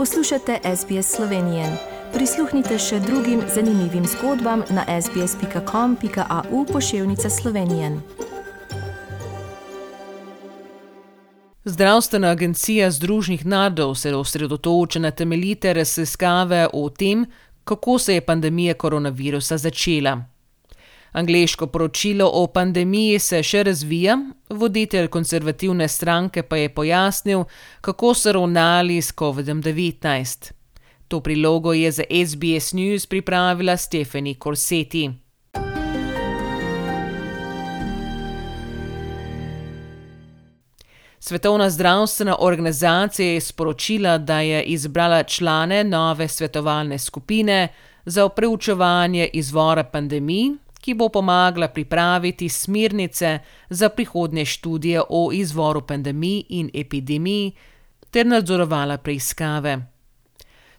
Poslušate SBS Slovenije. Prisluhnite še drugim zanimivim zgodbam na sbsp.com.au pošiljka Slovenije. Zdravstvena agencija Združenih narodov se osredotoča na temeljite raziskave o tem, kako se je pandemija koronavirusa začela. Angleško poročilo o pandemiji se še razvija, voditelj konservativne stranke pa je pojasnil, kako so ravnali s COVID-19. To prilogo je za SBS News pripravila Stephanie Corseti. Svetovna zdravstvena organizacija je sporočila, da je izbrala člane nove svetovalne skupine za preučevanje izvora pandemij ki bo pomagala pripraviti smernice za prihodnje študije o izvoru pandemij in epidemij ter nadzorovala preiskave.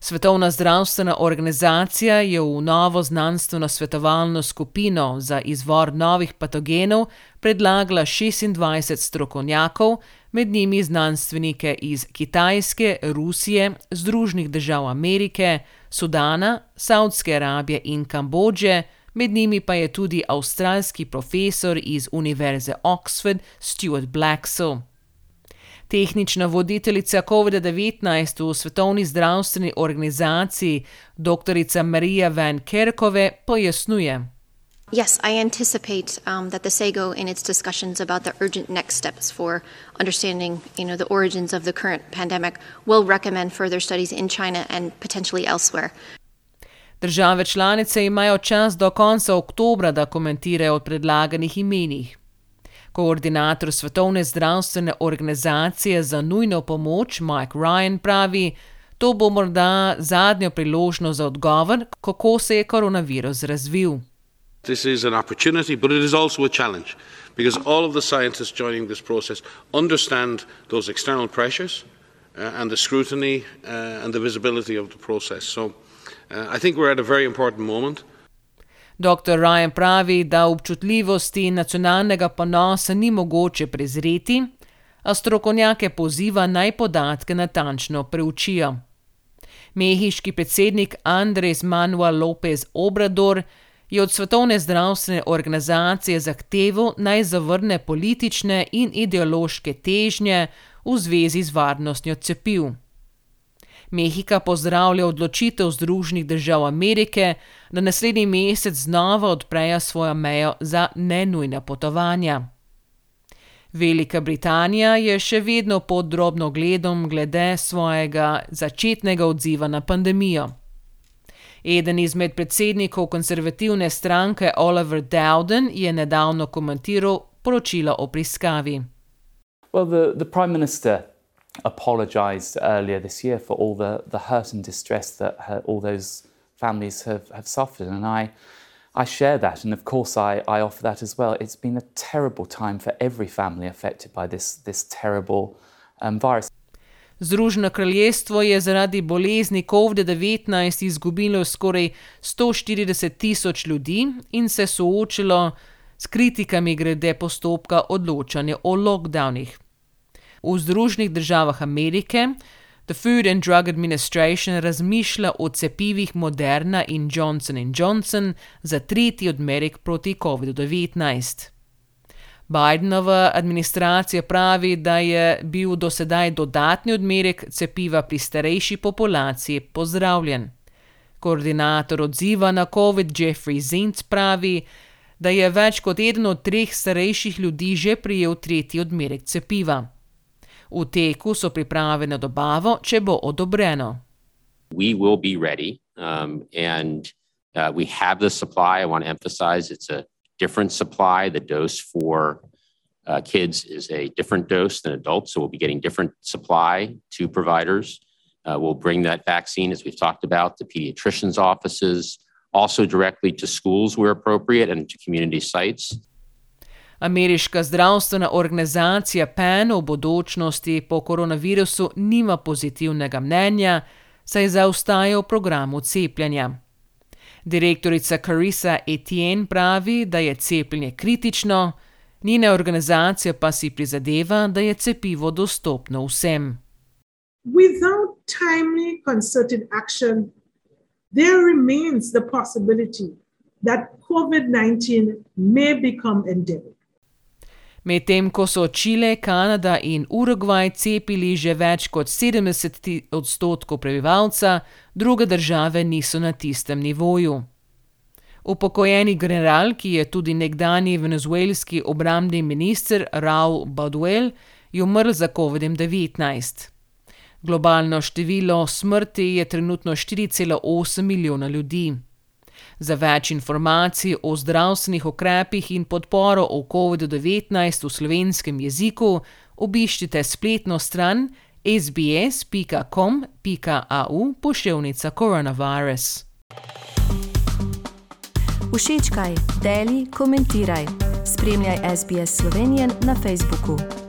Svetovna zdravstvena organizacija je v novo znanstveno svetovalno skupino za izvor novih patogenov predlagala 26 strokovnjakov, med njimi znanstvenike iz Kitajske, Rusije, Združenih držav Amerike, Sudana, Saudske Arabije in Kambodže med njimi pa je tudi avstralski profesor iz Univerze Oxford Stuart Blacksell. Tehnična voditeljica COVID-19 v Svetovni zdravstveni organizaciji, dr. Marija Van Kerkove, pojasnjuje. Yes, I anticipate um, that the SAGO, in its discussions about the urgent next steps for understanding, you know, the origins of the current pandemic, will recommend further studies in China and potentially elsewhere. Države članice imajo čas do konca oktobra, da komentirajo o predlaganih imenih. Koordinator Svetovne zdravstvene organizacije za nujno pomoč Mike Ryan pravi, to bo morda zadnja priložnost za odgovor, kako se je koronavirus razvil. This is an opportunity, but it is also a challenge because all of the scientists joining this process understand those external pressures uh, and the scrutiny uh, and the visibility of the process. So I think we're at a very important moment. Dr. Ryan pravi, da občutljivosti nacionalnega ponosa ni mogoče prezreti, a strokovnjake poziva naj podatke natančno preučijo. Mehiški predsednik Andres Manuel López Obrador je od Svetovne zdravstvene organizacije zahteval naj zavrne politične in ideološke težnje v zvezi z varnostjo cepiv. Mehika pozdravlja odločitev Združenih držav Amerike, da naslednji mesec znova odprejo svojo mejo za nenujna potovanja. Velika Britanija je še vedno pod drobno gledom glede svojega začetnega odziva na pandemijo. Eden izmed predsednikov konservativne stranke Oliver Dowden je nedavno komentiral poročilo o preiskavi. Well, the, the prime minister apologised earlier this year for all the, the hurt and distress that her, all those families have, have suffered. And I, I share that, and of course, I, I offer that as well. It's been a terrible time for every family affected by this, this terrible um, virus. Združeno kraljestvo je zaradi bolezni COVID-19 izgubilo skoraj 140 tisoč ljudi in se soočilo s kritikami glede postopka odločanja o lockdownih. V Združenih državah Amerike The Food and Drug Administration razmišlja o cepivih Moderna in Johnson Johnson za tretji odmerek proti COVID-19. Bidenova administracija pravi, da je bil do sedaj dodatni odmerek cepiva pri starejši populaciji pozdravljen. Koordinator odziva na COVID Jeffrey Zint pravi, da je več kot eden od treh starejših ljudi že prijel tretji odmerek cepiva. V teku so priprave na dobavo, če bo odobreno. We will be ready um, and uh, we have the supply. I want to emphasize it's a different supply. The dose for uh, kids is a different dose than adults, so we'll be getting different supply to providers. Uh, we'll bring that vaccine, as we've talked about, to pediatricians' offices, also directly to schools where appropriate and to community sites. Ameriška zdravstvena organizacija PEN o bodočnosti po koronavirusu nima pozitivnega mnenja, saj zaostaja v programu cepljenja. Direktorica Carissa Etienne pravi, da je cepljenje kritično, njena organizacija pa si prizadeva, da je cepivo dostopno vsem. Without timely concerted action, there remains the possibility that COVID 19 may become endemic. Medtem ko so Čile, Kanada in Urugvaj cepili že več kot 70 odstotkov prebivalca, druge države niso na tistem nivoju. Upokojeni general, ki je tudi nekdani venezuelski obrambni minister Raul Baduel, je umrl za COVID-19. Globalno število smrti je trenutno 4,8 milijona ljudi. Za več informacij o zdravstvenih ukrepih in podporo o COVID-19 v slovenskem jeziku obiščite spletno stran sbs.com.au pošiljka coronavirus. Všečkaj, deli, komentiraj. Spremljaj SBS Slovenijo na Facebooku.